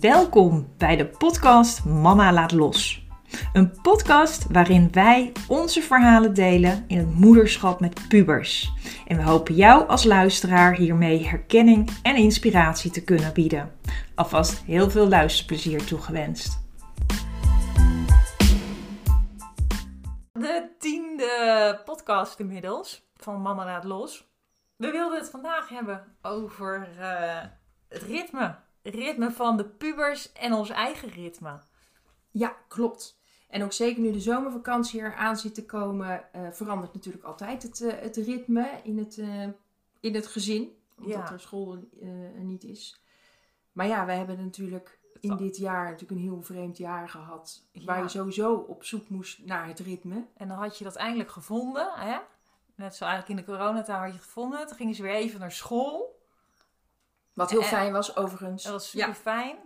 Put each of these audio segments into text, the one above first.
Welkom bij de podcast Mama Laat Los. Een podcast waarin wij onze verhalen delen in het moederschap met pubers. En we hopen jou als luisteraar hiermee herkenning en inspiratie te kunnen bieden. Alvast heel veel luisterplezier toegewenst. De tiende podcast inmiddels van Mama Laat Los. We wilden het vandaag hebben over uh, het ritme ritme van de pubers en ons eigen ritme. Ja, klopt. En ook zeker nu de zomervakantie eraan zit te komen, uh, verandert natuurlijk altijd het, uh, het ritme in het, uh, in het gezin. Omdat er school niet is. Maar ja, wij hebben natuurlijk in dit jaar natuurlijk een heel vreemd jaar gehad. Waar je sowieso op zoek moest naar het ritme. En dan had je dat eindelijk gevonden. Hè? Net zo eigenlijk in de coronatijd had je het gevonden. Toen gingen ze weer even naar school. Wat heel fijn was overigens. Dat was super fijn.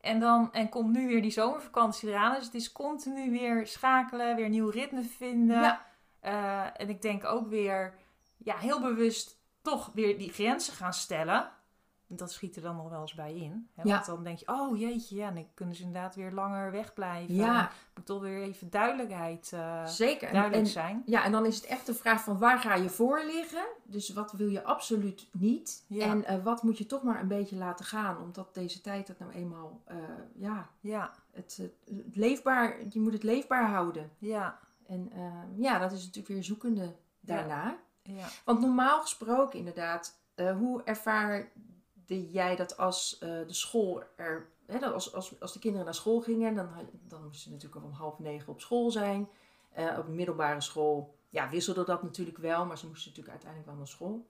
En dan en komt nu weer die zomervakantie eraan. Dus het is continu weer schakelen, weer nieuw ritme vinden. Ja. Uh, en ik denk ook weer ja, heel bewust toch weer die grenzen gaan stellen dat schiet er dan nog wel eens bij in. Hè? Want dan denk je, oh jeetje, ja, dan kunnen ze inderdaad weer langer wegblijven. Ja. Moet toch weer even duidelijkheid uh, Zeker. duidelijk zijn. Ja, en dan is het echt de vraag van waar ga je voor liggen? Dus wat wil je absoluut niet? En uh, wat moet je toch maar een beetje laten gaan? Omdat deze tijd het nou eenmaal, uh, ja, ja. Het, het, leefbaar, je moet het leefbaar houden. Ja. En ja, dat is natuurlijk weer zoekende daarna. Ja. Want normaal gesproken inderdaad, hoe ervaar jij dat als uh, de school er. Hè, dat als, als, als de kinderen naar school gingen, dan, dan moesten ze natuurlijk om half negen op school zijn. Uh, op de middelbare school ja, wisselde dat natuurlijk wel, maar ze moesten natuurlijk uiteindelijk wel naar school.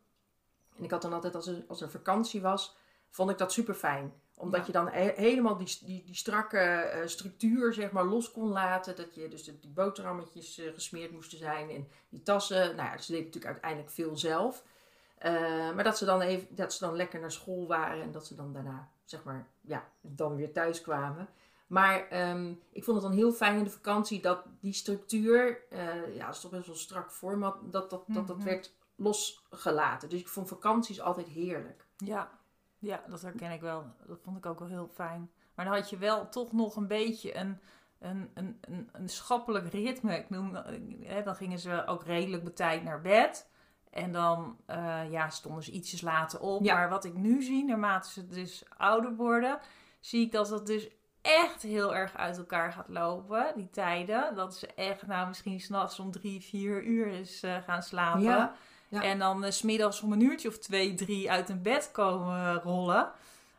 En ik had dan altijd, als er, als er vakantie was, vond ik dat super fijn. Omdat je dan helemaal die, die, die strakke uh, structuur zeg maar, los kon laten. Dat je dus de, die boterhammetjes gesmeerd moesten zijn en die tassen. Nou ja, ze deden natuurlijk uiteindelijk veel zelf. Eh, maar dat ze, dan even, dat ze dan lekker naar school waren en dat ze dan daarna, zeg maar, ja, dan weer thuis kwamen. Maar ehm, ik vond het dan heel fijn in de vakantie dat die structuur, uh, ja, dat is toch best wel strak format, dat dat, dat, dat mhm. werd losgelaten. Dus ik vond vakanties altijd heerlijk. Ja. ja, dat herken ik wel. Dat vond ik ook wel heel fijn. Maar dan had je wel toch nog een beetje een, een, een, een, een schappelijk ritme. Ik noem, hè, dan gingen ze ook redelijk betijd naar bed. En dan uh, ja, stonden ze ietsjes later op. Maar wat ik nu zie, naarmate ze dus ouder worden, zie ik dat dat dus echt heel erg uit elkaar gaat lopen, die tijden. Dat ze echt, nou misschien s'nachts om drie, vier uur is uh, gaan slapen. Ja, En dan uh, smiddags om een uurtje of twee, drie uit een bed komen rollen.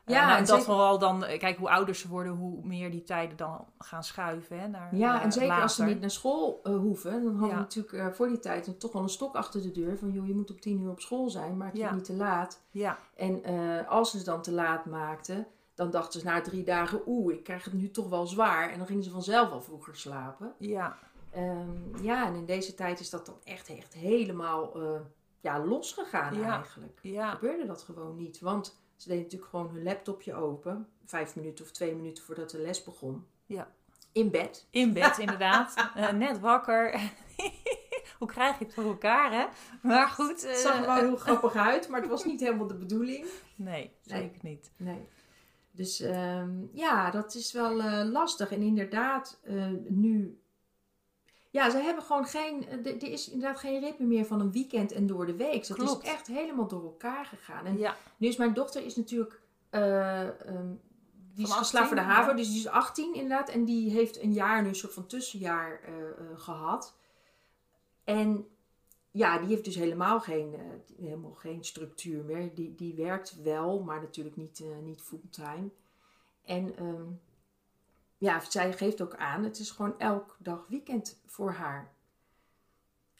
Ja, uh, en dat vooral dan, kijk, hoe ouder ze worden, hoe meer die tijden dan gaan schuiven. Hè, naar, ja, en zeker als ze niet naar school uh, hoeven, dan hadden we natuurlijk uh, voor die tijd toch wel een stok achter de deur. Van joh, je moet op tien uur op school zijn, maak je ja. niet te laat. Ja. En als ze het dan te laat maakten, dan dachten ze na drie dagen, oeh, ik krijg het nu toch wel zwaar. En dan gingen ze vanzelf al vroeger slapen. Ja. Um, ja, en in deze tijd is dat dan echt, echt helemaal ja, losgegaan eigenlijk. Ja. Gebeurde dat gewoon niet, want ze deden natuurlijk gewoon hun laptopje open. Vijf minuten of twee minuten voordat de les begon. Ja. In bed. In bed, inderdaad. Uh, net wakker. Hoe krijg je het voor elkaar, hè? Maar goed. Het zag er wel heel grappig uit, maar het was niet helemaal de bedoeling. Nee, zeker niet. Nee. Dus um, ja, dat is wel uh, lastig. En inderdaad, nu ja, ze hebben gewoon geen. Eh, er is inderdaad geen ritme meer van een weekend en door de week. Dat is echt helemaal door elkaar gegaan. En nu is mijn dochter is natuurlijk. Uh, um, die is geslaagd voor de HAVO, dus die is 18 inderdaad. En die heeft een jaar nu een soort van tussenjaar uh, gehad. En ja, die heeft dus helemaal geen, helemaal geen structuur meer. Die, die werkt wel, maar natuurlijk niet, niet fulltime. En um, ja, zij geeft ook aan, het is gewoon elk dag weekend voor haar.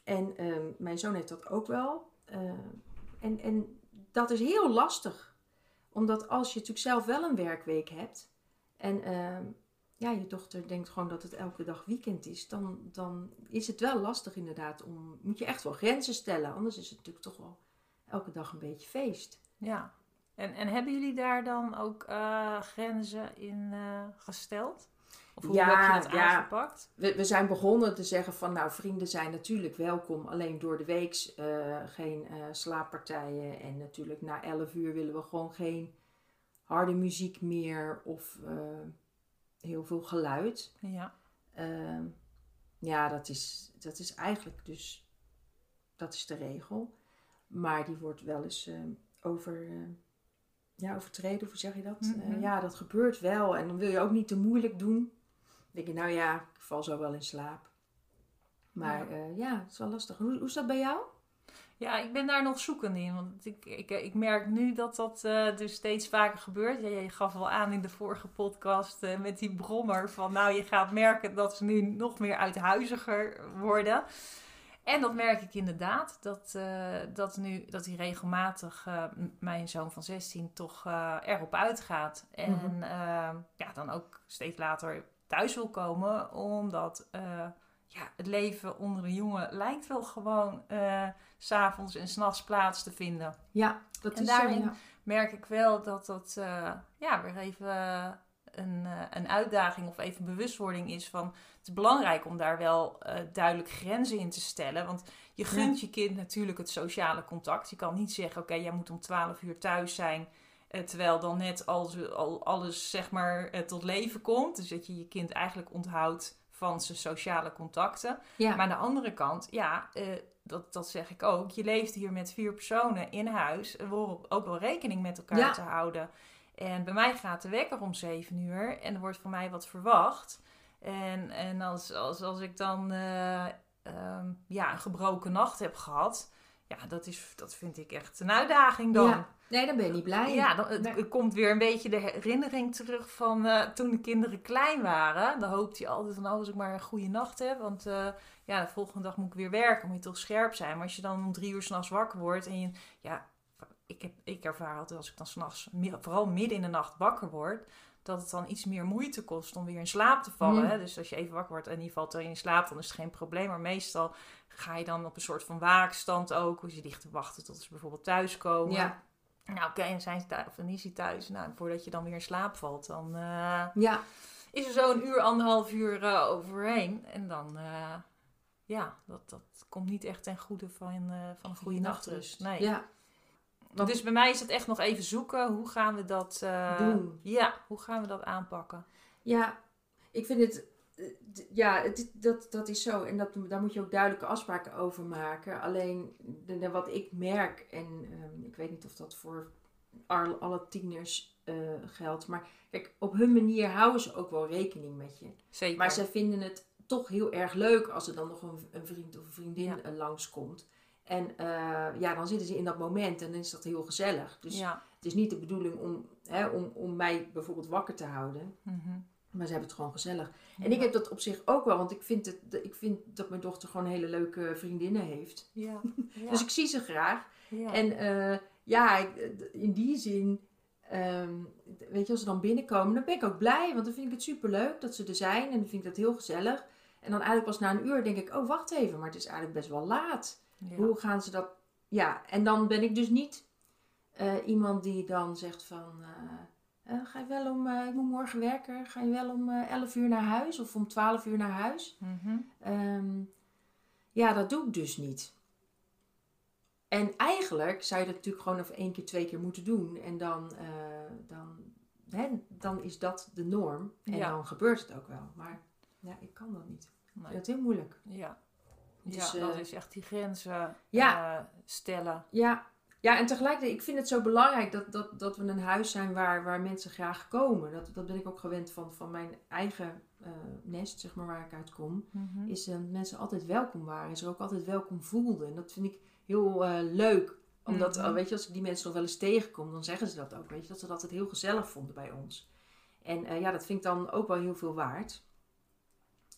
En ehm, mijn zoon heeft dat ook wel. Uh, en, en dat is heel lastig. Omdat als je natuurlijk zelf wel een werkweek hebt. En uh, ja, je dochter denkt gewoon dat het elke dag weekend is. Dan, dan is het wel lastig inderdaad. Om, moet je echt wel grenzen stellen. Anders is het natuurlijk toch wel elke dag een beetje feest. Ja. En, en hebben jullie daar dan ook uh, grenzen in uh, gesteld? Of hoe ja, heb je dat ja. aangepakt? We, we zijn begonnen te zeggen van nou vrienden zijn natuurlijk welkom. Alleen door de week uh, geen slaappartijen. En natuurlijk na 11 uur willen we gewoon geen harde muziek meer of heel veel geluid. Ja. Ehm, ja, dat is, dat is eigenlijk dus, dat is de regel. Maar die wordt wel eens over, ja, overtreden, hoe zeg je dat? Mm ja, dat gebeurt wel. En dan wil je ook niet te moeilijk doen. Dan denk je, nou ja, ik val zo wel in slaap. Maar ja, ja het is wel lastig. Hoe, hoe is dat bij jou? Ja, ik ben daar nog zoekend in. Want ik, ik, ik merk nu dat dat uh, dus steeds vaker gebeurt. Ja, je gaf wel aan in de vorige podcast uh, met die brommer. Van nou, je gaat merken dat ze nu nog meer uithuiziger worden. En dat merk ik inderdaad. Dat, uh, dat, nu, dat hij regelmatig, mijn zoon van 16, toch erop uitgaat. En mm ja, dan ook steeds later thuis wil komen. Omdat ja, het leven onder een jongen lijkt wel gewoon uh, s'avonds en s'nachts plaats te vinden. Ja, dat en is daarin zo, ja. merk ik wel dat dat ja, weer even een, uh, een uitdaging of even bewustwording is van... Het is belangrijk om daar wel duidelijk grenzen in te stellen. Want je gunt ja. je kind natuurlijk het sociale contact. Je kan niet zeggen, oké, okay, jij moet om 12 uur thuis zijn... terwijl dan net als, al, alles zeg maar tot leven komt. Dus dat je je kind eigenlijk onthoudt van zijn sociale contacten. Ja. Maar aan de andere kant, ja, dat, dat zeg ik ook. Je leeft hier met vier personen in huis. Er wordt ook wel rekening met elkaar ja. te houden. En bij mij gaat de wekker om zeven uur. En er wordt van mij wat verwacht. En, en als, als, als ik dan uh, um, ja, een gebroken nacht heb gehad. Ja, dat, is, dat vind ik echt een uitdaging dan. Ja. Nee, dan ben je niet blij. Ja, dan, het, komt weer een beetje de herinnering terug van uh, toen de kinderen klein waren. Dan hoopt je altijd van, oh, als ik maar een goede nacht heb. Want uh, ja, de volgende dag moet ik weer werken, moet je toch scherp zijn. Maar als je dan om drie uur s'nachts wakker wordt en je, ja, ik, heb, ik ervaar altijd als ik dan s'nachts, vooral midden in de nacht wakker word, dat het dan iets meer moeite kost om weer in slaap te vallen. Mm. Hè? Dus als je even wakker wordt en je valt erin in slaap, dan is het geen probleem. Maar meestal ga je dan op een soort van waakstand ook. Dus je ligt te wachten tot ze bijvoorbeeld thuiskomen. Ja. Nou, oké, okay, en zijn ze thuis, of dan is hij thuis. Nou, voordat je dan weer in slaap valt, dan uh, ja. is er zo een uur, anderhalf uur uh, overheen. En dan, uh, ja, dat, dat komt niet echt ten goede van, van een goede nachtrust. Nee. Ja. Want, dus bij mij is het echt nog even zoeken. Hoe gaan we dat doen? Ja, hoe gaan we dat aanpakken? Ja, ik vind het ja, het, dat, dat is zo. En dat, daar moet je ook duidelijke afspraken over maken. Alleen de, de, wat ik merk, en um, ik weet niet of dat voor alle, tieners uh, geldt. Maar kijk, op hun manier houden ze ook wel rekening met je. Zeker. Maar ze vinden het toch heel erg leuk als er dan nog een, een vriend of een vriendin ja. langskomt. En uh, ja, dan zitten ze in dat moment en dan is dat heel gezellig. Dus ja. het is niet de bedoeling om, hè, om, om mij bijvoorbeeld wakker te houden. Mm -hmm. Maar ze hebben het gewoon gezellig. En ik heb dat op zich ook wel, want ik vind, het, ik vind dat mijn dochter gewoon hele leuke vriendinnen heeft. Ja. dus ik zie ze graag. En uh, ja, in die zin, um, weet je, als ze dan binnenkomen, dan ben ik ook blij. Want dan vind ik het super leuk dat ze er zijn en dan vind ik dat heel gezellig. En dan eigenlijk pas na een uur denk ik, oh wacht even, maar het is eigenlijk best wel laat. Ja. Hoe gaan ze dat? Ja, en dan ben ik dus niet uh, iemand die dan zegt van... Uh, uh, ga je wel om, ik moet morgen werken, ga je wel om uh, 11 uur naar huis of om 12 uur naar huis? Mm -hmm. um, ja, dat doe ik dus niet. En eigenlijk zou je dat natuurlijk gewoon even één keer, twee keer moeten doen. En dan, dan, hè, dan is dat de norm. En ja. dan gebeurt het ook wel. Maar ja, ik kan dat niet. Nee. Dat is heel moeilijk. Ja, Dus, ja dat eh, is echt die grenzen ja. uh, stellen. Ja, ja, en tegelijkertijd, ik vind het zo belangrijk dat, dat, dat we een huis zijn waar, waar mensen graag komen. Dat, dat ben ik ook gewend van, van mijn eigen uh, nest, zeg maar, waar ik uit kom. Mm -hmm. Is dat uh, mensen altijd welkom waren. Is er ook altijd welkom voelden. En dat vind ik heel leuk. Omdat, Mhm. weet je, als ik die mensen nog wel eens tegenkom, dan zeggen ze dat ook. Weet je, dat ze dat altijd heel gezellig vonden bij ons. En eh, ja, dat vind ik dan ook wel heel veel waard.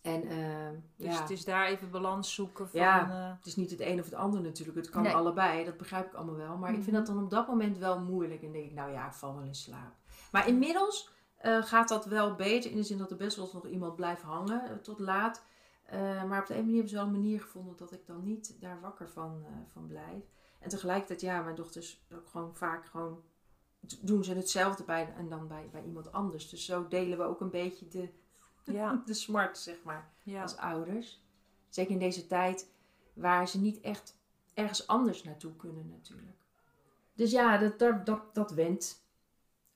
En eh, Dus ja. het is daar even balans zoeken van... Ja. eh, Het is niet het een of het ander natuurlijk. Het kan Nee. allebei. Dat begrijp ik allemaal wel. Maar ik vind Mhm. dat dan op dat moment wel moeilijk. En denk ik, nou ja, ik val wel in slaap. Maar inmiddels eh, gaat dat wel beter. In de zin dat er best wel eens nog iemand blijft hangen tot laat. Eh, maar op de een manier hebben ze wel een manier gevonden dat ik dan niet daar wakker van, eh, van blijf. En tegelijkertijd, ja, mijn dochters ook gewoon vaak gewoon doen ze hetzelfde bij en dan bij, bij iemand anders. Dus zo delen we ook een beetje de, ja, de smart, zeg maar ja. als ouders. Zeker in deze tijd waar ze niet echt ergens anders naartoe kunnen natuurlijk. Dus ja, dat, dat, dat, dat went.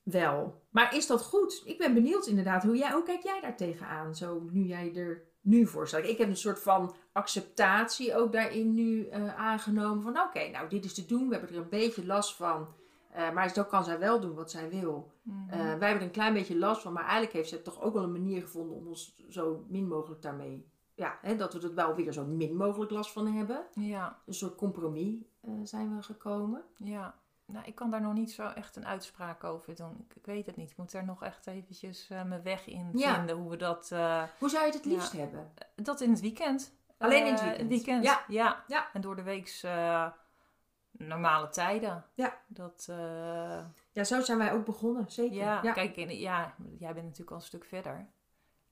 wel. Maar is dat goed? Ik ben benieuwd inderdaad. Hoe, jij, hoe kijk jij daar tegenaan? Zo nu jij er nu voor staat. Ik heb een soort van acceptatie ook daarin nu uh, aangenomen. Van oké, nou dit is te doen. We hebben er een beetje last van. Uh, maar zo kan zij wel doen wat zij wil. Mm wij hebben er een klein beetje last van. Maar eigenlijk heeft ze toch ook wel een manier gevonden om ons zo min mogelijk daarmee... Ja, hè, dat we er wel weer zo min mogelijk last van hebben. Ja. Een soort compromis zijn we gekomen. Ja. Nou, ik kan daar nog niet zo echt een uitspraak over doen. Ik, weet het niet. Ik moet daar nog echt eventjes mijn weg in vinden. Hoe we dat... Hoe zou je het het liefst hebben? Dat in het weekend. Alleen in het weekend? weekend. Ja. ja. ja. En door de weeks normale tijden. Ja. Dat, ja, zo zijn wij ook begonnen. Zeker. Ja, kijk, ja, jij bent natuurlijk al een stuk verder.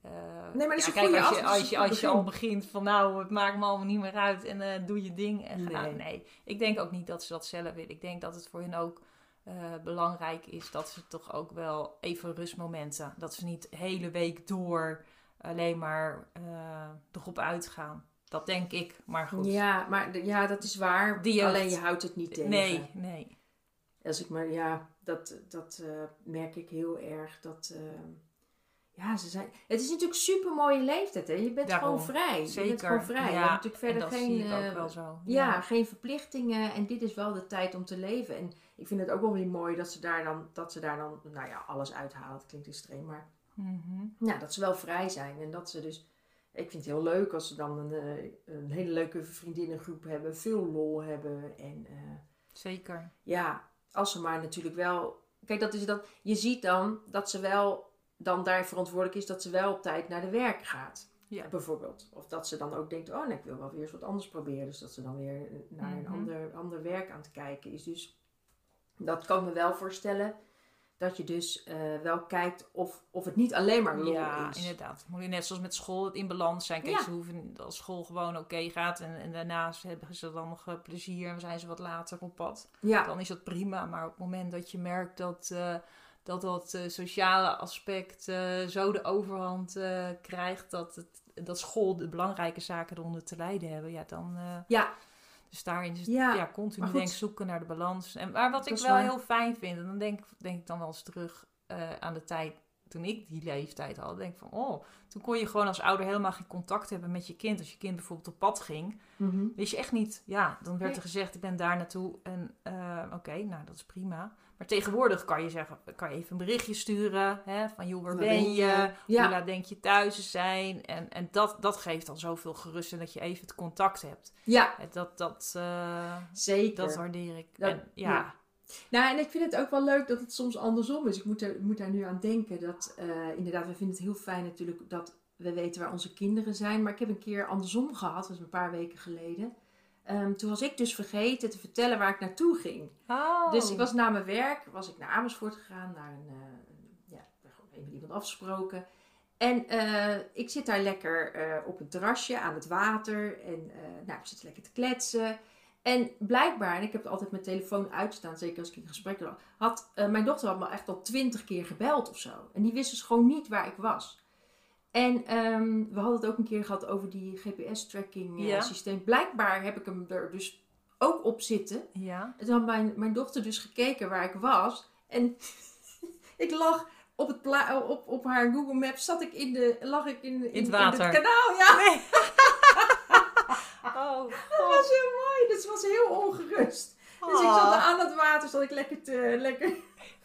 Uh, nee, maar dat ja, kijk, als je, als, je, als je al begint van nou, het maakt me allemaal niet meer uit en uh, doe je ding en nee. ga. Nee, ik denk ook niet dat ze dat zelf willen. Ik denk dat het voor hen ook belangrijk is dat ze toch ook wel even rustmomenten. Dat ze niet de hele week door alleen maar erop uitgaan. Dat denk ik, maar goed. Ja, maar ja, dat is waar. Alleen je houdt het niet tegen. Nee, nee. Als ik maar, ja, dat, dat merk ik heel erg. Dat ja, ze zijn. Het is natuurlijk super mooie leeftijd, hè? Je bent gewoon vrij. Zeker. Je bent gewoon vrij. Ja, je hebt natuurlijk verder geen. Zie ik ook eh, wel zo. Ja. ja. geen verplichtingen. En dit is wel de tijd om te leven. En ik vind het ook wel weer mooi dat ze daar dan, dat ze daar dan, nou ja, alles uithalen. Het klinkt extreem, maar. Mm Ja, dat ze wel vrij zijn. En dat ze dus. Ik vind het heel leuk als ze dan een, eh, een hele leuke vriendinnengroep hebben, veel lol hebben. En, uh, Zeker. Ja, als ze maar natuurlijk wel. Kijk, dat is dat. Je ziet dan dat ze wel dan daar verantwoordelijk is dat ze wel op tijd naar de werk gaat. Ja. Bijvoorbeeld. Of dat ze dan ook denkt, oh nee, ik wil wel weer eens wat anders proberen. Dus dat ze dan weer naar een mhm. ander, ander werk aan het kijken is. Dus dat kan me wel voorstellen. Dat je dus uh, wel kijkt of, of het niet alleen maar lol ja, is. Ja, inderdaad. Moet je net zoals met school in balans zijn. Kijk, ze hoeven als school gewoon oké gaat. En, en daarnaast hebben ze dan nog uh, plezier en zijn ze wat later op pad. Ja. Dan is dat prima. Maar op het moment dat je merkt dat... Uh, dat dat sociale aspect zo de overhand krijgt dat, het, dat school de belangrijke zaken eronder te lijden hebben, ja, dan. ja. Dus daarin is het ja, ja continu denk zoeken naar de balans. En, maar wat ik wel heel fijn vind, en dan denk, denk ik dan wel eens terug aan de tijd toen ik die leeftijd had. Denk van, oh, toen kon je gewoon als ouder helemaal geen contact hebben met je kind. Als je kind bijvoorbeeld op pad ging, mm wist je echt niet. Ja, dan werd er gezegd, ik ben daar naartoe. En oké, nou dat is prima. Maar tegenwoordig kan je zeggen, kan je even een berichtje sturen. Hè, van joh, waar ben je? Ja. Hoe laat denk je thuis zijn? En, en dat, dat geeft dan zoveel gerust en dat je even het contact hebt. Ja. Dat, dat, uh, Zeker. Dat waardeer ik. en, ja. Nou, en ik vind het ook wel leuk dat het soms andersom is. Ik moet, er, moet daar nu aan denken dat, uh, inderdaad, we vinden het heel fijn natuurlijk dat we weten waar onze kinderen zijn. Maar ik heb een keer andersom gehad, dat was een paar weken geleden. Um, toen was ik dus vergeten te vertellen waar ik naartoe ging. Oh. Dus ik was na mijn werk, was ik naar Amersfoort gegaan, naar een, uh, ja, even iemand afgesproken. En uh, ik zit daar lekker uh, op een terrasje aan het water en nou, ik zit lekker te kletsen. En blijkbaar, en ik heb altijd mijn telefoon uitstaan, zeker als ik in gesprek had, mijn dochter had me echt al twintig keer gebeld of zo. En die wist dus gewoon niet waar ik was. En um, we hadden het ook een keer gehad over die GPS-tracking uh, systeem. Blijkbaar heb ik hem er dus ook op zitten. Ja. En toen had mijn, mijn dochter dus gekeken waar ik was. En ik lag op, het op, op haar Google Maps, zat ik in de, lag ik in, in, in, het, water. in het kanaal. Ja. Nee. oh, dat was heel mooi. Dus was heel ongerust. Dus ik zat oh. aan het water, zat ik lekker te... Lekker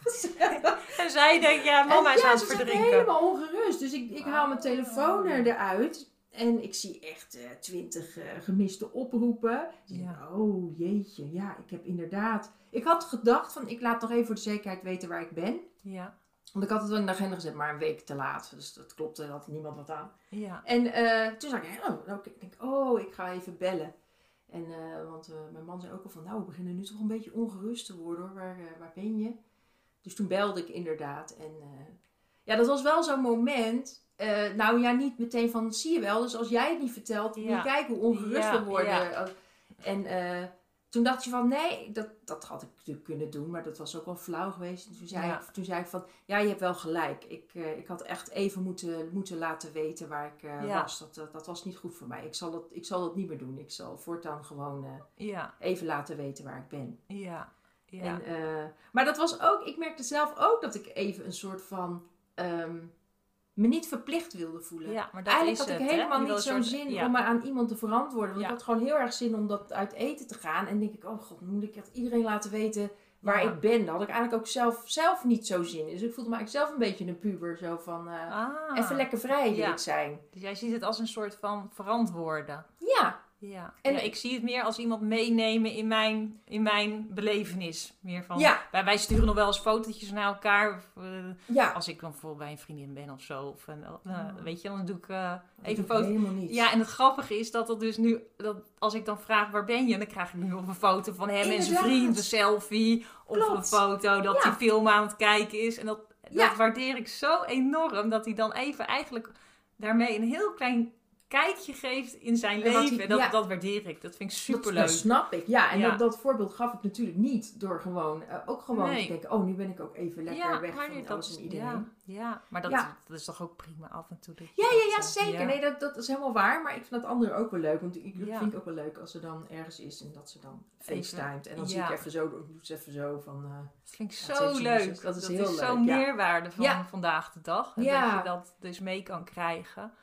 en zij denkt, ja, mama is aan het verdrinken. Ik helemaal ongerust. Dus ik, ik haal mijn telefoon eruit. En ik zie echt uh, twintig uh, gemiste oproepen. Ja. oh jeetje, ja, ik heb inderdaad... Ik had gedacht van, ik laat nog even voor de zekerheid weten waar ik ben. Ja. Want ik had het wel in de agenda gezet, maar een week te laat. Dus dat klopte, er had niemand wat aan. Ja. En uh, toen zei ik, oh, ik denk, oh, ik ga even bellen. En, want mijn man zei ook al van, nou, we beginnen nu toch een beetje ongerust te worden hoor. Waar, waar ben je? Dus toen belde ik inderdaad. En ja, dat was wel zo'n moment. Nou ja, niet meteen van, zie je wel. Dus als jij het niet vertelt, moet je kijken hoe ongerust we worden. En uh, toen dacht je van, nee, dat, dat had ik natuurlijk kunnen doen. Maar dat was ook wel flauw geweest. En toen zei, ik, toen zei ik van, ja, je hebt wel gelijk. Ik, ik had echt even moeten, moeten laten weten waar ik was. Dat, dat, dat, was niet goed voor mij. Ik zal, dat, ik zal dat niet meer doen. Ik zal voortaan gewoon even laten weten waar ik ben. Ja. Ja. En, maar dat was ook, ik merkte zelf ook dat ik even een soort van ehm, me niet verplicht wilde voelen. Ja, maar dat Eigenlijk had ik helemaal niet zo'n zin om me aan iemand te verantwoorden. Want ik had gewoon heel erg zin om dat uit eten te gaan. En denk ik, oh god, moet ik echt iedereen laten weten waar ik ben. Daar had ik eigenlijk ook zelf, zelf niet zo zin in. Dus ik voelde me eigenlijk zelf een beetje een puber. Zo van, uh, ah, even lekker vrij wil ik zijn. Dus jij ziet het als een soort van verantwoorden. Ja, ja. En ik zie het meer als iemand meenemen in mijn, in mijn belevenis. Meer van, ja. wij, wij sturen nog wel eens fotootjes naar elkaar. Uh, ja. Als ik dan voor bij een vriendin ben of zo. Of, uh, Weet je, dan doe ik uh, even foto. Helemaal niet. Ja, en het grappige is dat dat dus nu, dat als ik dan vraag waar ben je, dan krijg ik nu nog een foto van hem en zijn vriend, een selfie. Of een foto dat hij film aan het kijken is. En dat, dat waardeer ik zo enorm dat hij dan even eigenlijk daarmee een heel klein kijkje geeft in zijn leven. dat, dat waardeer ik. Dat vind ik superleuk. Dat, dat snap ik. Ja, en Dat, dat voorbeeld gaf ik natuurlijk niet door gewoon, uh, ook gewoon te denken, oh, nu ben ik ook even lekker weg van alles en iedereen. Ja, maar dat, dat is toch ook prima af en toe. Dat ja, ja, ja, zeker. Nee, dat, dat is helemaal waar. Maar ik vind dat andere ook wel leuk. Want ik, vind het ook wel leuk als ze dan ergens is en dat ze dan facetimet. En dan zie ik even zo, ik doe even zo van... Uh, dat vind ik zo leuk. Dat is heel leuk. zo'n meerwaarde van vandaag de dag. Dat je dat dus mee kan krijgen.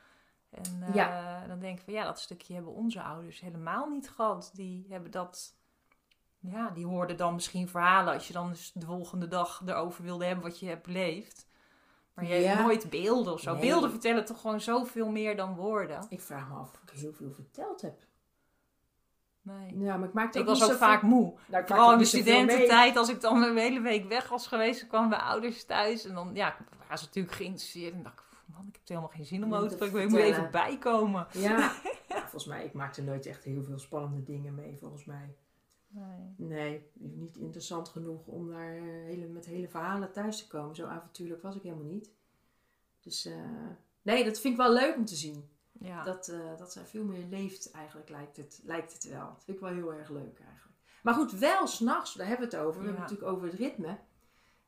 En uh, dan denk ik van ja, dat stukje hebben onze ouders helemaal niet gehad. Die hebben dat, ja, die hoorden dan misschien verhalen als je dan dus de volgende dag erover wilde hebben wat je hebt beleefd. Maar je hebt nooit beelden of zo. Beelden vertellen toch gewoon zoveel meer dan woorden. Ik vraag me af of ik heel veel verteld heb. Nee. Ja, maar ik maakte ik was ook vaak moe. Nou, Vooral in de studententijd, als ik dan een hele week weg was geweest, kwamen mijn ouders thuis. En dan ja, waren ze natuurlijk geïnteresseerd. En dacht ik, man, ik heb helemaal geen zin om auto te Ik moet even bijkomen. Ja. volgens mij, ik maakte nooit echt heel veel spannende dingen mee, volgens mij. Nee. Nee, niet interessant genoeg om daar eh, hele, met hele verhalen thuis te komen. Zo avontuurlijk was ik helemaal niet. Dus uh, nee, dat vind ik wel leuk om te zien. Ja. Dat, uh, dat zij veel meer leeft eigenlijk, lijkt het, lijkt het wel. Dat vind ik wel heel erg leuk eigenlijk. Maar goed, wel s'nachts, daar hebben we het over. We hebben het natuurlijk over het ritme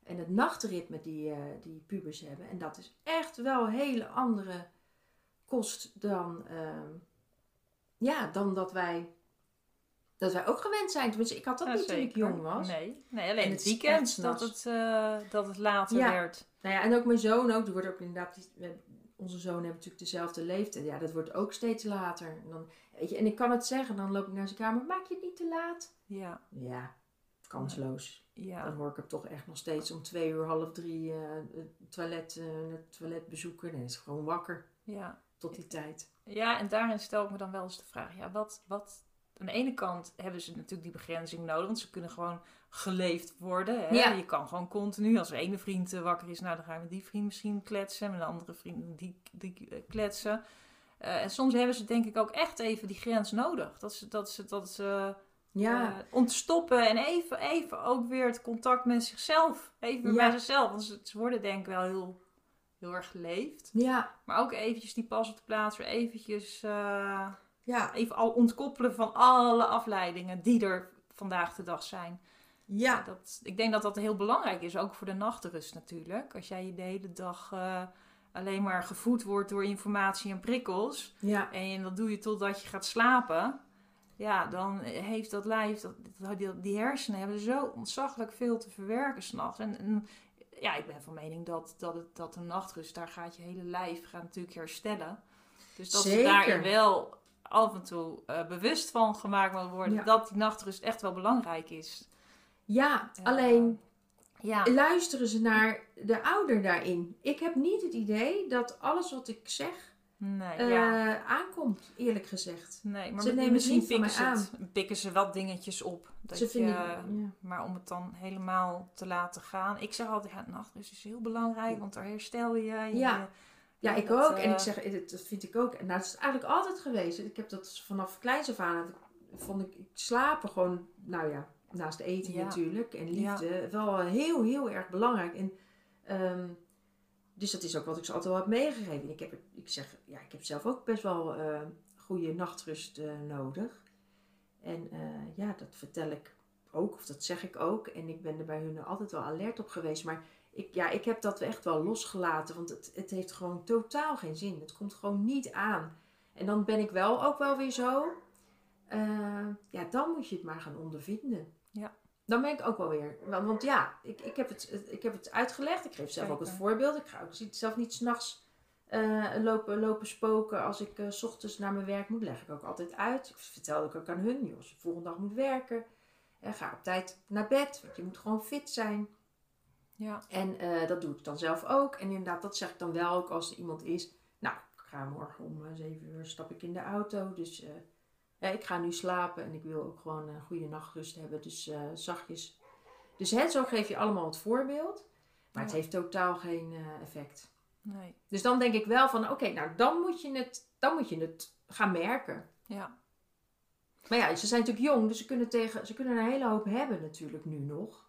en het nachtritme die, uh, die pubers hebben. En dat is echt wel hele andere kost dan, uh, ja, dan dat wij, dat wij ook gewend zijn. Tenminste, ik had dat niet toen ik jong was. Nee, nee alleen het, weekend dat het, uh, dat het later werd. Nou ja, en ook mijn zoon ook. Die wordt ook inderdaad, onze zoon heeft natuurlijk dezelfde leeftijd. Ja, dat wordt ook steeds later. En, dan, weet je, en ik kan het zeggen, dan loop ik naar zijn kamer. Maak je het niet te laat? Ja. Ja, kansloos. Ja. Dan hoor ik hem toch echt nog steeds om twee uur, half drie uh, het, toilet, uh, het toilet bezoeken. En is gewoon wakker. Ja. Tot die tijd. Ja, en daarin stel ik me dan wel eens de vraag: ja, wat, wat. Aan de ene kant hebben ze natuurlijk die begrenzing nodig, want ze kunnen gewoon geleefd worden. Hè? Ja. Je kan gewoon continu, als er ene vriend uh, wakker is, nou dan gaan we met die vriend misschien kletsen, met een andere vriend die, die kletsen. en soms hebben ze denk ik ook echt even die grens nodig. Dat ze, dat ze, dat ze ja. Uh, ontstoppen en even, even ook weer het contact met zichzelf. Even bij zichzelf. Want ze, ze, worden denk ik wel heel, heel erg geleefd. Ja. Maar ook eventjes die pas op de plaats weer eventjes... Uh, ja. Even al ontkoppelen van alle afleidingen die er vandaag de dag zijn. Ja. Dat, ik denk dat dat heel belangrijk is, ook voor de nachtrust natuurlijk. Als jij je de hele dag... Uh, alleen maar gevoed wordt door informatie en prikkels. Ja. En dat doe je totdat je gaat slapen ja, dan heeft dat lijf, dat, die, die hersenen hebben zo ontzaglijk veel te verwerken s'nachts. En, en ja, ik ben van mening dat, dat, het, dat een nachtrust, daar gaat je hele lijf gaat natuurlijk herstellen. Dus dat Zeker. ze daar wel af en toe uh, bewust van gemaakt moet worden dat die nachtrust echt wel belangrijk is. Ja, alleen ja. luisteren ze naar de ouder daarin. Ik heb niet het idee dat alles wat ik zeg nee, ja. Eh, aankomt, eerlijk gezegd. Nee, maar ze nemen misschien pikken ze, pikken ze wat dingetjes op. Dat ze vinden, ja. Maar om het dan helemaal te laten gaan. Ik zeg altijd, ja, nachtrust is heel belangrijk, want daar herstel je. je ja. Ja, ik ook. en ik eh, zeg, dat vind ik ook. En dat is eigenlijk altijd geweest. Ik heb dat vanaf kleins af aan, vond ik, ik slapen gewoon, nou ja, naast eten natuurlijk. En liefde, wel heel, heel erg belangrijk. En um, dus dat is ook wat ik ze altijd wel heb meegegeven. Ik, heb, ik zeg, ja, ik heb zelf ook best wel uh, goede nachtrust uh, nodig. En uh, ja, dat vertel ik ook, of dat zeg ik ook. En ik ben er bij hun altijd wel alert op geweest. Maar ik, ja, ik heb dat echt wel losgelaten, want het, het heeft gewoon totaal geen zin. Het komt gewoon niet aan. En dan ben ik wel ook wel weer zo. ja, dan moet je het maar gaan ondervinden. Ja. Dan ben ik ook wel weer. Want, want ja, ik, ik, heb het, ik heb het uitgelegd. Ik geef zelf ook het voorbeeld. Ik ga ook zelf niet s'nachts uh, lopen, lopen spoken. Als ik uh, s ochtends naar mijn werk moet, leg ik ook altijd uit. Ik vertel ook aan hun, joh, als je de volgende dag moet werken. En ga op tijd naar bed, want je moet gewoon fit zijn. Ja. En uh, dat doe ik dan zelf ook. En inderdaad, dat zeg ik dan wel ook als er iemand is. Nou, ik ga morgen om 7 uur stap ik in de auto. Dus ja, ik ga nu slapen en ik wil ook gewoon een goede nachtrust hebben. Dus uh, zachtjes. Dus hè, zo geef je allemaal het voorbeeld. Maar het heeft totaal geen uh, effect. Nee. Dus dan denk ik wel van, oké, nou dan moet, je het, dan moet je het gaan merken. Ja. Maar ja, ze zijn natuurlijk jong, dus ze kunnen, tegen, ze kunnen een hele hoop hebben natuurlijk nu nog.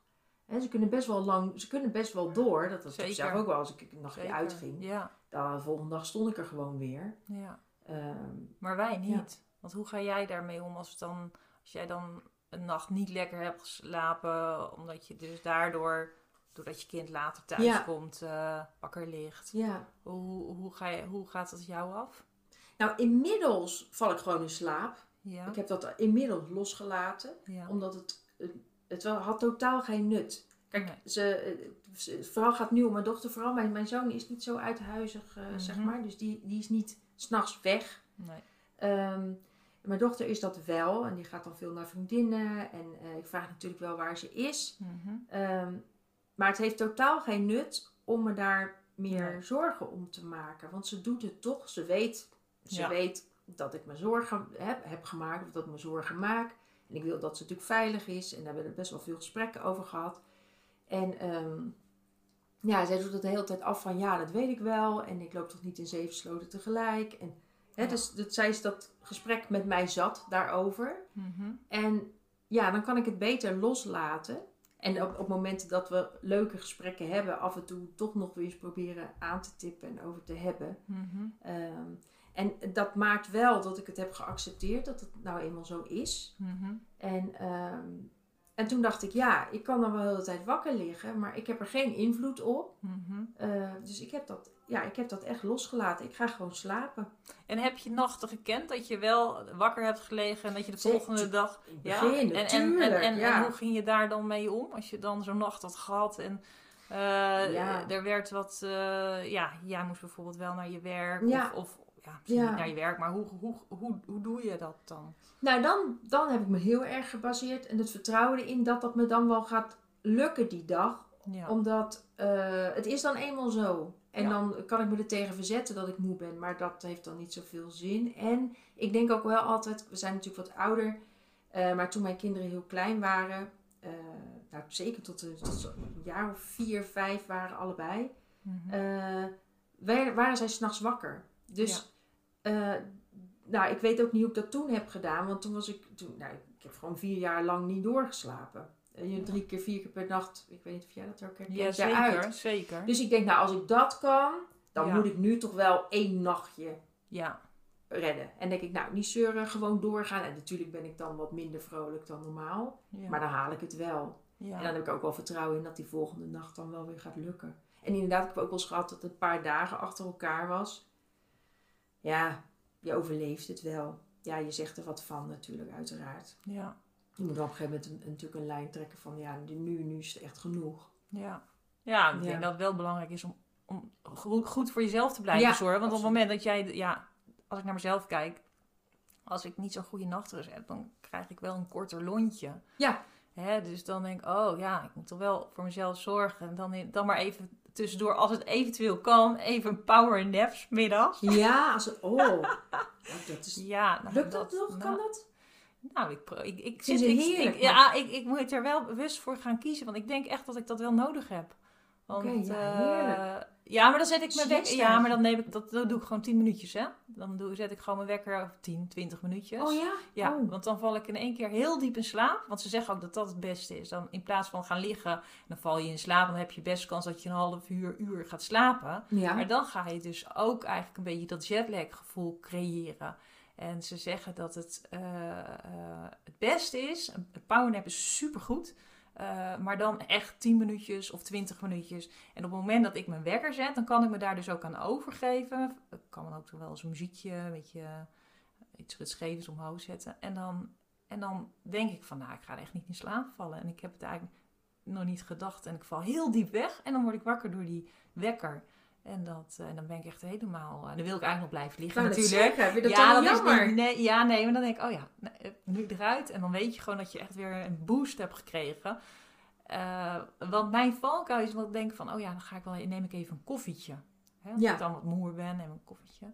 En ze kunnen best wel lang, ze kunnen best wel door. Dat was ik zelf ook wel als ik een nachtje uitging. Ja. Dan de volgende dag stond ik er gewoon weer. Ja. Um, maar wij niet. Want hoe ga jij daarmee om als, dan, als jij dan een nacht niet lekker hebt geslapen, omdat je dus daardoor, doordat je kind later thuis komt, uh, wakker ligt? Ja. Hoe, hoe, ga je, hoe gaat dat jou af? Nou, inmiddels val ik gewoon in slaap. Ja. Ik heb dat inmiddels losgelaten, omdat het, het had totaal geen nut. Kijk, ze, vooral gaat nu om mijn dochter. Vooral mijn, mijn zoon is niet zo uithuizig, uh, zeg mhm. maar. Dus die, die is niet s'nachts weg. Nee. Ehm, mijn dochter is dat wel en die gaat dan veel naar vriendinnen en uh, ik vraag natuurlijk wel waar ze is. Mhm. Ehm, maar het heeft totaal geen nut om me daar meer zorgen om te maken. Want ze doet het toch. Ze weet, ze weet dat ik me zorgen heb, heb gemaakt of dat ik me zorgen maak. En ik wil dat ze natuurlijk veilig is. En daar hebben we best wel veel gesprekken over gehad. En um, ja, zij doet het de hele tijd af van ja, dat weet ik wel. En ik loop toch niet in zeven sloten tegelijk. En Hè, dus dat, zij is dat gesprek met mij zat daarover. Mhm. En ja, dan kan ik het beter loslaten. En op, op momenten dat we leuke gesprekken hebben, af en toe toch nog weer eens proberen aan te tippen en over te hebben. Mhm. Ehm, en dat maakt wel dat ik het heb geaccepteerd dat het nou eenmaal zo is. Mhm. En, ehm, en toen dacht ik, ja, ik kan dan wel de hele tijd wakker liggen, maar ik heb er geen invloed op. Uh, dus ik heb dat ja, ik heb dat echt losgelaten. Ik ga gewoon slapen. En heb je nachten gekend dat je wel wakker hebt gelegen en dat je de volgende dag. Ja, begin, en, en, en, en, hoe ging je daar dan mee om? Als je dan zo'n nacht had gehad en uh, er werd wat. Uh, ja, jij moest bijvoorbeeld wel naar je werk. Of, of ja, naar je werk, maar hoe, hoe, hoe, hoe doe je dat dan? Nou, dan, dan heb ik me heel erg gebaseerd en het vertrouwen in dat dat me dan wel gaat lukken die dag. Omdat uh, het is dan eenmaal zo. En dan kan ik me er tegen verzetten dat ik moe ben. Maar dat heeft dan niet zoveel zin. En ik denk ook wel altijd, we zijn natuurlijk wat ouder. Uh, maar toen mijn kinderen heel klein waren, uh, nou, zeker tot, tot, een jaar of vier, vijf waren allebei, mm -hmm. waren zij s'nachts wakker. Dus nou, ik weet ook niet hoe ik dat toen heb gedaan. Want toen was ik, toen, nou, ik heb gewoon vier jaar lang niet doorgeslapen je drie keer, vier keer per nacht. Ik weet niet of jij dat ook herkent. Ja, zeker, zeker. Dus ik denk, nou, als ik dat kan, dan moet ik nu toch wel één nachtje ja. redden. En denk ik, nou, niet zeuren, gewoon doorgaan. En natuurlijk ben ik dan wat minder vrolijk dan normaal. Maar dan haal ik het wel. En dan heb ik ook wel vertrouwen in dat die volgende nacht dan wel weer gaat lukken. En inderdaad, ik heb ook wel eens gehad dat het een paar dagen achter elkaar was. Ja, je overleeft het wel. Ja, je zegt er wat van natuurlijk, uiteraard. Ja. Je moet op een gegeven moment natuurlijk een lijn trekken van ja, nu, nu is het echt genoeg. Ja, ja ik denk dat het wel belangrijk is om, om goed voor jezelf te blijven zorgen. Want op het moment dat jij, ja, als ik naar mezelf kijk, als ik niet zo'n goede nachtrust heb, dan krijg ik wel een korter lontje. Ja. Hè, dus dan denk ik, oh ja, ik moet toch wel voor mezelf zorgen. En dan, dan maar even tussendoor, als het eventueel kan, even een power nap middags. Ja, als het, oh. dat is, ja, nou, lukt dat, nog? kan nou, dat? Nou, ik, ik, ik, zit, ik, ja, ik, ik moet er wel bewust voor gaan kiezen. Want ik denk echt dat ik dat wel nodig heb. Want, ja, uh, ja, maar dan zet ik mijn wekker. Ja, maar dan neem ik dat, dat doe ik gewoon 10 minuutjes, hè? Dan doe, zet ik gewoon mijn wekker 10, 20 minuutjes. Oh ja? Ja, oh. want dan val ik in één keer heel diep in slaap. Want ze zeggen ook dat dat het beste is. Dan in plaats van gaan liggen, dan val je in slaap. Dan heb je best kans dat je een half uur, uur gaat slapen. Ja. Maar dan ga je dus ook eigenlijk een beetje dat jetlag gevoel creëren. En ze zeggen dat het uh, het beste is. Een powernap is supergoed. Uh, maar dan echt 10 minuutjes of 20 minuutjes. En op het moment dat ik mijn wekker zet, dan kan ik me daar dus ook aan overgeven. Ik kan dan ook wel eens een muziekje, een beetje iets rustgevends omhoog zetten. En dan En dan denk ik van, nou, ik ga echt niet in slaap vallen. En ik heb het eigenlijk nog niet gedacht. En ik val heel diep weg. En dan word ik wakker door die wekker. En, dat, uh, dan ben ik echt helemaal... Uh, dan wil ik eigenlijk nog blijven liggen nou, natuurlijk. Je dat ja, dan jammer? Is, nee, ja, nee. Maar dan denk ik, oh ja, nu eruit. En dan weet je gewoon dat je echt weer een boost hebt gekregen. Uh, want mijn valkuil is dat ik denk van, oh ja, dan ga ik wel, neem ik even een koffietje. Hè, als ja. ik dan wat moer ben, neem een koffietje.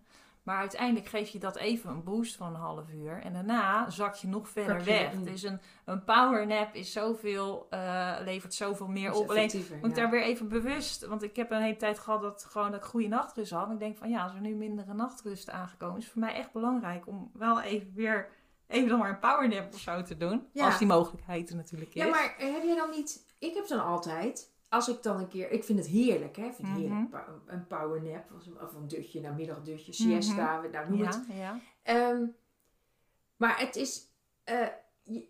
Maar uiteindelijk geef je dat even een boost van een half uur. En daarna zak je nog verder je weg. Dus een, een powernap is zoveel, uh, levert zoveel meer op. Alleen moet ik daar weer even bewust. Want ik heb een hele tijd gehad dat, gewoon, dat ik goede nachtrust had. En ik denk van ja, als er nu mindere nachtrust aangekomen is, voor mij echt belangrijk om wel even weer even nog maar een powernap of zo te doen. Als die mogelijkheid er natuurlijk is. Ja, maar heb je dan niet... Ik heb dan altijd als ik dan een keer, ik vind het heerlijk, hè? Ik vind het heerlijk, mhm. een powernap of een dutje, nou middagdutje, siesta, mm nou noem ja, het. Ja. Um, maar het is, uh,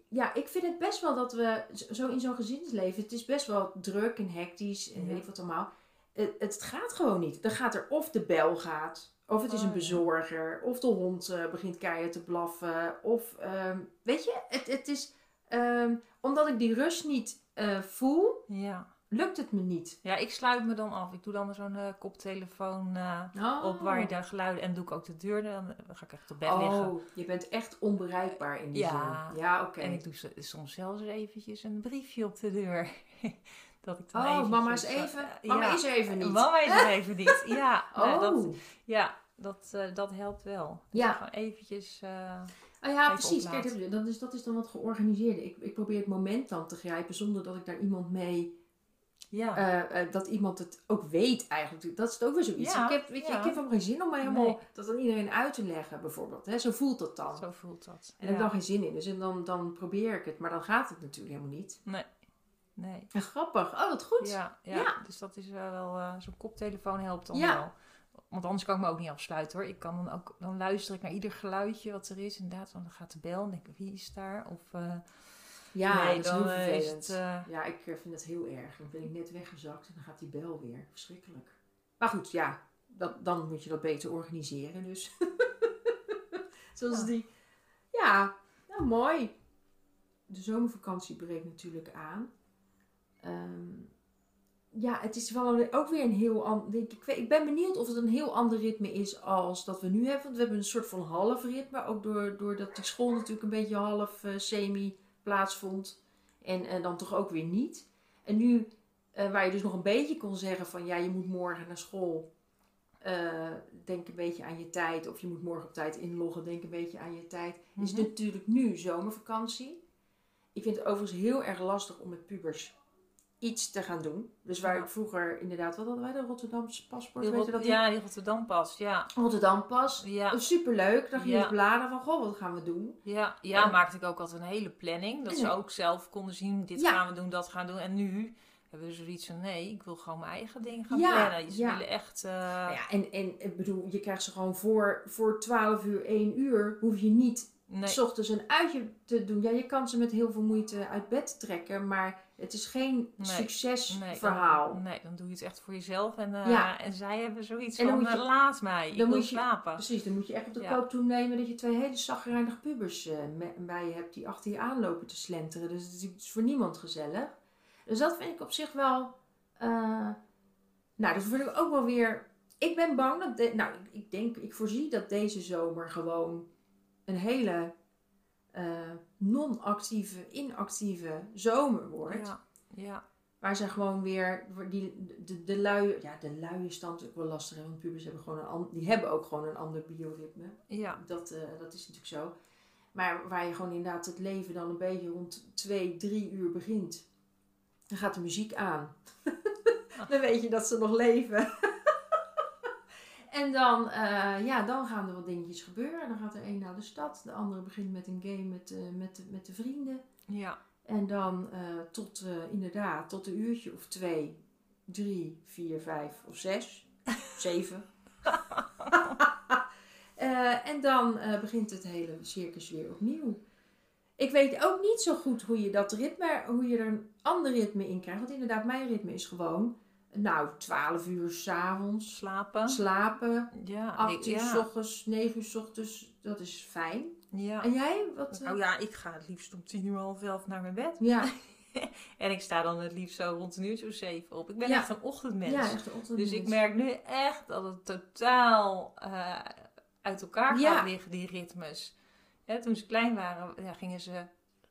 ja, ik vind het best wel dat we zo in zo'n gezinsleven, het is best wel druk en hectisch en weet ik wat allemaal. Het, het, gaat gewoon niet. Dan gaat er of de bel gaat, of het is een oh, bezorger, of de hond uh, begint keihard te blaffen, of um, weet je, het, het is um, omdat ik die rust niet uh, voel. Ja lukt het me niet. Ja, ik sluit me dan af. Ik doe dan zo'n uh, koptelefoon uh, op waar je daar geluiden en doe ik ook de deur. Dan ga ik echt op bed oh, liggen. Oh, je bent echt onbereikbaar in die ja, zin. Ja, oké. En ik doe soms zelfs eventjes een briefje op de deur. dat ik dan oh, eventjes, mama is even. Mama is even niet. Mama is er even niet. Ja, oh. dat, ja dat, uh, dat helpt wel. Dus ja. Gewoon eventjes. Ah ja, precies. Kijk, dat is, dat is dan wat georganiseerd. Ik, ik probeer het moment dan te grijpen zonder dat ik daar iemand mee ja. Uh, uh, dat iemand het ook weet eigenlijk. Dat is het ook weer zoiets. Ja, ik, heb, weet je, ik heb hem geen zin om mij helemaal dat aan iedereen uit te leggen, bijvoorbeeld. Hè? Zo voelt dat dan. Zo voelt dat. En ik heb dan geen zin in. Dus dan, dan probeer ik het. Maar dan gaat het natuurlijk helemaal niet. Nee. Nee. En grappig. Oh, wat goed. Ja, ja. dus dat is wel... Uh, Zo'n koptelefoon helpt dan wel. Want anders kan ik me ook niet afsluiten hoor. Ik kan dan ook... Dan luister ik naar ieder geluidje wat er is. Inderdaad, dan gaat de bel en denk ik, wie is daar? Of... Ja, dat is heel vervelend. uh... Ja, ik eh, vind dat heel erg. Dan ben ik net weggezakt en dan gaat die bel weer. Verschrikkelijk. Maar goed, ja, dat, dan moet je dat beter organiseren. Dus. Zoals die. Ja, nou mooi. De zomervakantie breekt natuurlijk aan. Um, ja, het is wel ook weer een heel ander. Ik, ik, ben benieuwd of het een heel ander ritme is als dat we nu hebben. Want we hebben een soort van half ritme. Ook door, doordat de school natuurlijk een beetje half uh, semi plaatsvond. En uh, dan toch ook weer niet. En nu, uh, waar je dus nog een beetje kon zeggen van ja, je moet morgen naar school. Uh, denk een beetje aan je tijd. Of je moet morgen op tijd inloggen. Denk een beetje aan je tijd. Mm -hmm. Is natuurlijk nu zomervakantie. Ik vind het overigens heel erg lastig om met pubers iets te gaan doen. Dus waar ik vroeger inderdaad, wat hadden wij, de Rotterdamse paspoort? weet je dat ja, die Rotterdam pas, ja. Rotterdam pas. Ja. Superleuk. Dan ging je bladen van, goh, wat gaan we doen? Ja, ja, maakte ik ook altijd een hele planning. Dat ze ook zelf konden zien, dit gaan we doen, dat gaan we doen. En nu hebben we zoiets van, nee, ik wil gewoon mijn eigen ding gaan plannen. Ze willen echt... Uh... Ja, en, en ik bedoel, je krijgt ze gewoon voor, voor 12 uur, 1 uur, hoef je niet nee. s ochtends een uitje te doen. Ja, je kan ze met heel veel moeite uit bed trekken, maar het is geen succesverhaal. Nee, nee, dan doe je het echt voor jezelf. En, uh, en zij hebben zoiets en dan van, moet je, laat mij, ik dan moet je, slapen. Precies, dan moet je echt op de ja. koop toenemen dat je twee hele zagrijnige pubers uh, bij je hebt die achter je aanlopen te slenteren. Dus het is voor niemand gezellig. Dus dat vind ik op zich wel... Uh, nou, dat vind ik ook wel weer... Ik ben bang dat... De, nou, ik denk, ik voorzie dat deze zomer gewoon een hele uh, non-actieve, inactieve zomer wordt. Ja, ja. Waar ze gewoon weer, die, de, de lui, ja de luie stand ook wel lastig, want pubers hebben gewoon een die hebben ook gewoon een ander bioritme. Ja. Dat, uh, dat is natuurlijk zo. Maar waar je gewoon inderdaad het leven dan een beetje rond twee, drie uur begint. Dan gaat de muziek aan. dan weet je dat ze nog leven. En dan, uh, ja, dan gaan er wat dingetjes gebeuren. Dan gaat er een naar de stad. De andere begint met een game met, uh, met, de, met de vrienden. Ja. En dan uh, tot, inderdaad, tot een uurtje of twee, drie, vier, vijf of zes. zeven. en dan begint het hele circus weer opnieuw. Ik weet ook niet zo goed hoe je dat ritme, hoe je er een ander ritme in krijgt. Want inderdaad, mijn ritme is gewoon nou, 12 uur s'avonds. Slapen. Slapen. Ja. 8 uur s ochtends, 9 uur s ochtends. Dat is fijn. Ja. En jij? Wat, uh... ja, ik ga het liefst om tien uur half elf naar mijn bed. Ja. en ik sta dan het liefst zo rond een uur of zeven op. Ik ben echt een ochtendmens. Ja, echt een ochtendmens. Dus ik merk nu echt dat het totaal uh, uit elkaar gaat liggen, die ritmes. toen ze klein waren, ja, gingen, ze,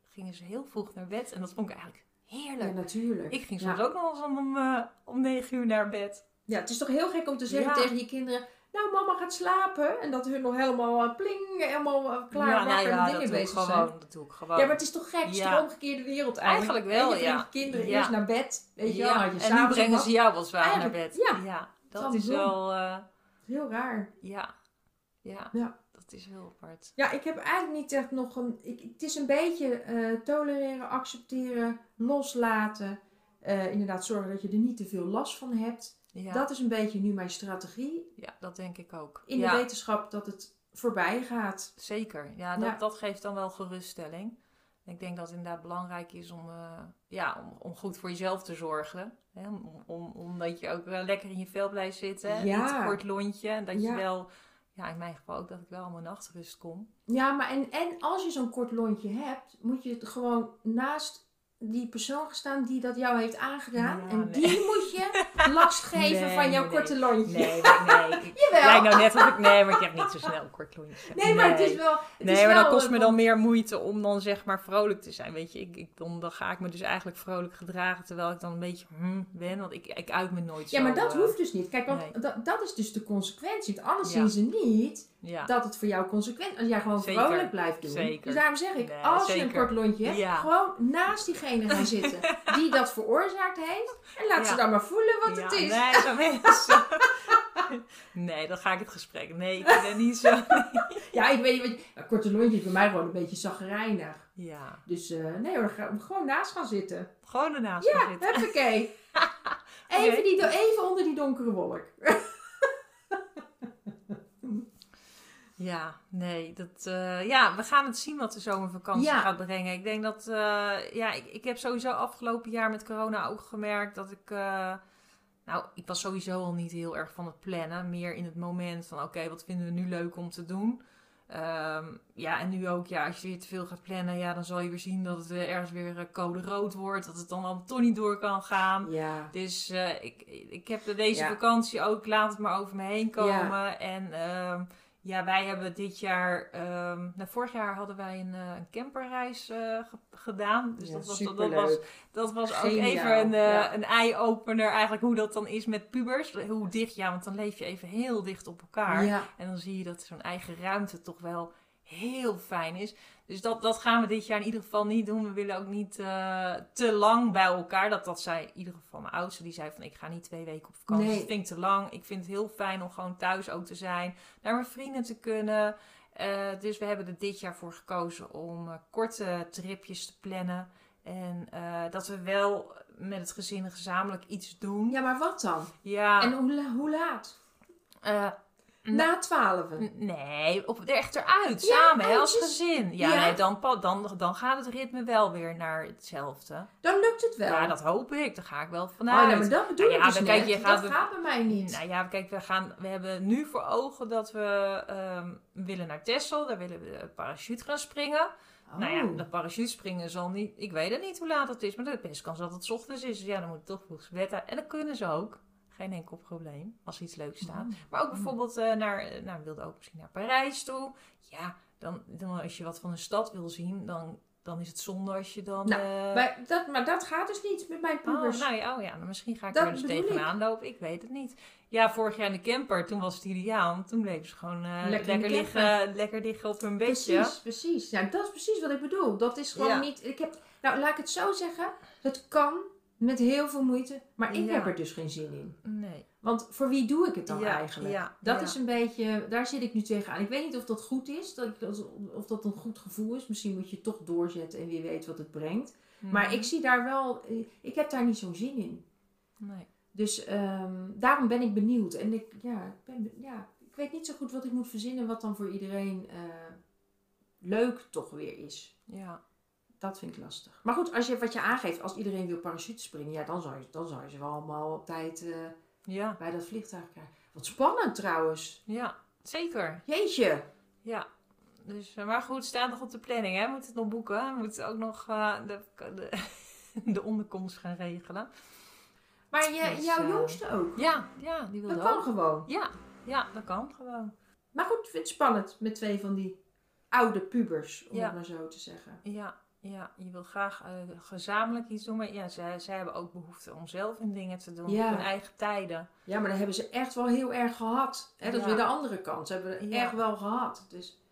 gingen ze heel vroeg naar bed. En dat vond ik eigenlijk heerlijk. Ja, natuurlijk. Ik ging soms ook nog eens om, uh, om negen uur naar bed. Ja, het is toch heel gek om te zeggen tegen je kinderen nou mama gaat slapen. En dat hun nog helemaal uh, pling, helemaal uh, klaar ja, nou ja, dingen bezig gewoon, zijn. Dat doe ik gewoon. Ja, maar het is toch gek, ja. de omgekeerde wereld eigenlijk. Eigenlijk wel, ja. kinderen eerst naar bed, weet je wel. Je en nu brengen ze jou wel zwaar naar bed. Ja, ja dat is wel... Uh, heel raar. Ja. ja, is heel apart. Ja, ik heb eigenlijk niet echt nog een... Ik, het is een beetje uh, tolereren, accepteren, loslaten. Uh, inderdaad, zorgen dat je er niet te veel last van hebt. Ja. Dat is een beetje nu mijn strategie. Ja, dat denk ik ook. In de wetenschap dat het voorbij gaat. Zeker, ja, dat, dat geeft dan wel geruststelling. Ik denk dat het inderdaad belangrijk is om, uh, ja, om, om, goed voor jezelf te zorgen. Hè? Om, om, omdat je ook wel lekker in je vel blijft zitten. Ja. Niet kort lontje. En dat je wel, ja, in mijn geval ook, dat ik wel aan mijn nachtrust kom. Ja, maar en, en als je zo'n kort lontje hebt, moet je het gewoon naast die persoon gestaan die dat jou heeft aangedaan. en die moet je last geven van jouw korte lontje. Nee, nee. Jawel. nou net of ik... Nee, maar ik heb niet zo snel een kort lontje. Nee, maar het is wel... Het nee, is maar wel, dat kost me dan meer moeite om dan zeg maar vrolijk te zijn. Weet je, ik, ik, dan, dan ga ik me dus eigenlijk vrolijk gedragen. Terwijl ik dan een beetje hm, ben. Want ik, ik uit me nooit zo. Ja, maar dat uh, hoeft dus niet. Kijk, want dat, dat is dus de consequentie. Want anders zien ze niet ja. dat het voor jou consequent als jij gewoon vrolijk blijft doen. Zeker. Dus daarom zeg ik, als je een kort lontje hebt, gewoon naast diegene gaan zitten die dat veroorzaakt heeft. En laat ze dan maar voelen wat het is. Nee, dat mensen. nee, dan ga ik het gesprek. Nee, ik ben niet zo. ja, ik weet niet korte lontje is bij mij gewoon een beetje zagrijnig. Ja. Dus uh, nee hoor, gewoon naast gaan zitten. Gewoon ernaast gaan zitten. Ja, huppakee. even, die, even onder die donkere wolk. Ja, nee, dat, uh, ja, we gaan het zien wat de zomervakantie ja. gaat brengen. Ik denk dat, uh, ja, ik, ik heb sowieso afgelopen jaar met corona ook gemerkt dat ik, uh, nou, ik was sowieso al niet heel erg van het plannen. Meer in het moment van, oké, wat vinden we nu leuk om te doen? Um, ja, en nu ook, ja, als je weer te veel gaat plannen, ja, dan zal je weer zien dat het ergens weer code rood wordt. Dat het dan al toch niet door kan gaan. Ja. Dus ik, ik heb deze vakantie ook, laat het maar over me heen komen. Ja. En... Um, ja, wij hebben dit jaar, um, nou, vorig jaar hadden wij een, uh, een camperreis uh, gedaan. Dus dat, was, dat, was, dat was ook even een, uh, een eye-opener eigenlijk hoe dat dan is met pubers. Hoe dicht, ja, want dan leef je even heel dicht op elkaar. Ja. En dan zie je dat zo'n eigen ruimte toch wel heel fijn is. Dus dat, dat gaan we dit jaar in ieder geval niet doen. We willen ook niet uh, te lang bij elkaar. Dat, dat zei in ieder geval mijn oudste. Die zei van ik ga niet twee weken op vakantie. Nee. Dat vind ik te lang. Ik vind het heel fijn om gewoon thuis ook te zijn. Naar mijn vrienden te kunnen. Uh, dus we hebben er dit jaar voor gekozen om uh, korte tripjes te plannen. En dat we wel met het gezin gezamenlijk iets doen. Ja, maar wat dan? Ja. En hoe, hoe laat? Na twaalf? Nee, op, er echt eruit. samen, hè, als gezin. Ja, Nee, dan, dan, dan gaat het ritme wel weer naar hetzelfde. Dan lukt het wel. Ja, dat hoop ik. Daar ga ik wel vanuit. Oh, nee, maar dat bedoel nou, ik dus kijk, je gaat, dat gaat bij mij niet. Nou ja, kijk, we, gaan, we hebben nu voor ogen dat we um, willen naar Texel. Daar willen we parachute gaan springen. Oh. Nou ja, dat parachutespringen zal niet... Ik weet het niet hoe laat het is, maar de best kans dat het ochtends is. Dus ja, dan moet het toch vroeg bed En dat kunnen ze ook. Geen enkel probleem als iets leuks staat. Mm. Maar ook mm. bijvoorbeeld uh, naar, nou, wilde ook misschien naar Parijs toe. Ja, dan, dan als je wat van een stad wil zien, dan, dan is het zonde als je dan... Nou, uh... maar, dat, maar dat gaat dus niet met mijn pubers. Oh, nou ja, oh ja, dan misschien ga ik dat er dus tegenaan lopen. Ik weet het niet. Ja, vorig jaar in de camper, toen was het ideaal. Toen bleven ze gewoon uh, lekker, lekker liggen, lekker liggen op hun bedje. Precies, precies. Ja, dat is precies wat ik bedoel. Dat is gewoon niet... Ik heb, nou, laat ik het zo zeggen. Het kan met heel veel moeite. Maar ik heb er dus geen zin in. Nee. Want voor wie doe ik het dan eigenlijk? Ja, dat is een beetje, daar zit ik nu tegenaan. Ik weet niet of dat goed is, dat ik, of dat een goed gevoel is. Misschien moet je toch doorzetten en wie weet wat het brengt. Maar mhm. ik zie daar wel, ik heb daar niet zo'n zin in. Nee. Dus um, daarom ben ik benieuwd. En ik, ja, ik, ben, ja, ik weet niet zo goed wat ik moet verzinnen, wat dan voor iedereen uh, leuk toch weer is. Ja. Dat vind ik lastig. Maar goed, als je, wat je aangeeft, als iedereen wil parachute springen, ja, dan zou je, dan zou je ze wel allemaal op tijd uh, ja. bij dat vliegtuig krijgen. Wat spannend trouwens. Ja, zeker. Jeetje. Ja. Dus, uh, maar goed, staat nog op de planning, hè? Moet het nog boeken. We moeten ook nog de, de, de, onderkomst gaan regelen. Maar je, dus, jouw jongste ook? Ja, ja die wil Dat kan gewoon? Ja, ja, dat kan gewoon. Maar goed, ik vind het spannend met twee van die oude pubers, om het maar zo te zeggen. Ja, ja, je wil graag uh, gezamenlijk iets doen. Maar ja, zij, zij hebben ook behoefte om zelf hun dingen te doen ja. op hun eigen tijden. Ja, maar dat hebben ze echt wel heel erg gehad. Hè? Dat is weer de andere kant. Ze hebben het echt wel gehad. Dus,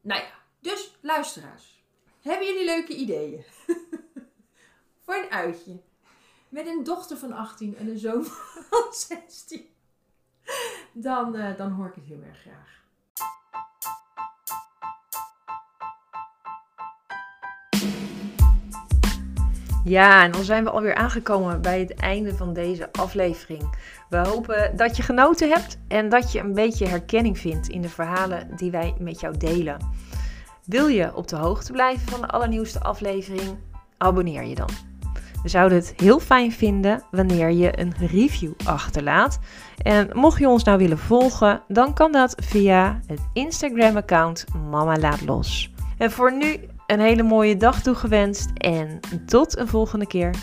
nou ja. Dus, luisteraars. Hebben jullie leuke ideeën? Voor een uitje. Met een dochter van 18 en een zoon van 16. Dan, uh, dan hoor ik het heel erg graag. Ja, en dan zijn we alweer aangekomen bij het einde van deze aflevering. We hopen dat je genoten hebt en dat je een beetje herkenning vindt in de verhalen die wij met jou delen. Wil je op de hoogte blijven van de allernieuwste aflevering? Abonneer je dan. We zouden het heel fijn vinden wanneer je een review achterlaat. En mocht je ons nou willen volgen, dan kan dat via het Instagram-account Mama Laat Los. En voor nu een hele mooie dag toegewenst en tot een volgende keer.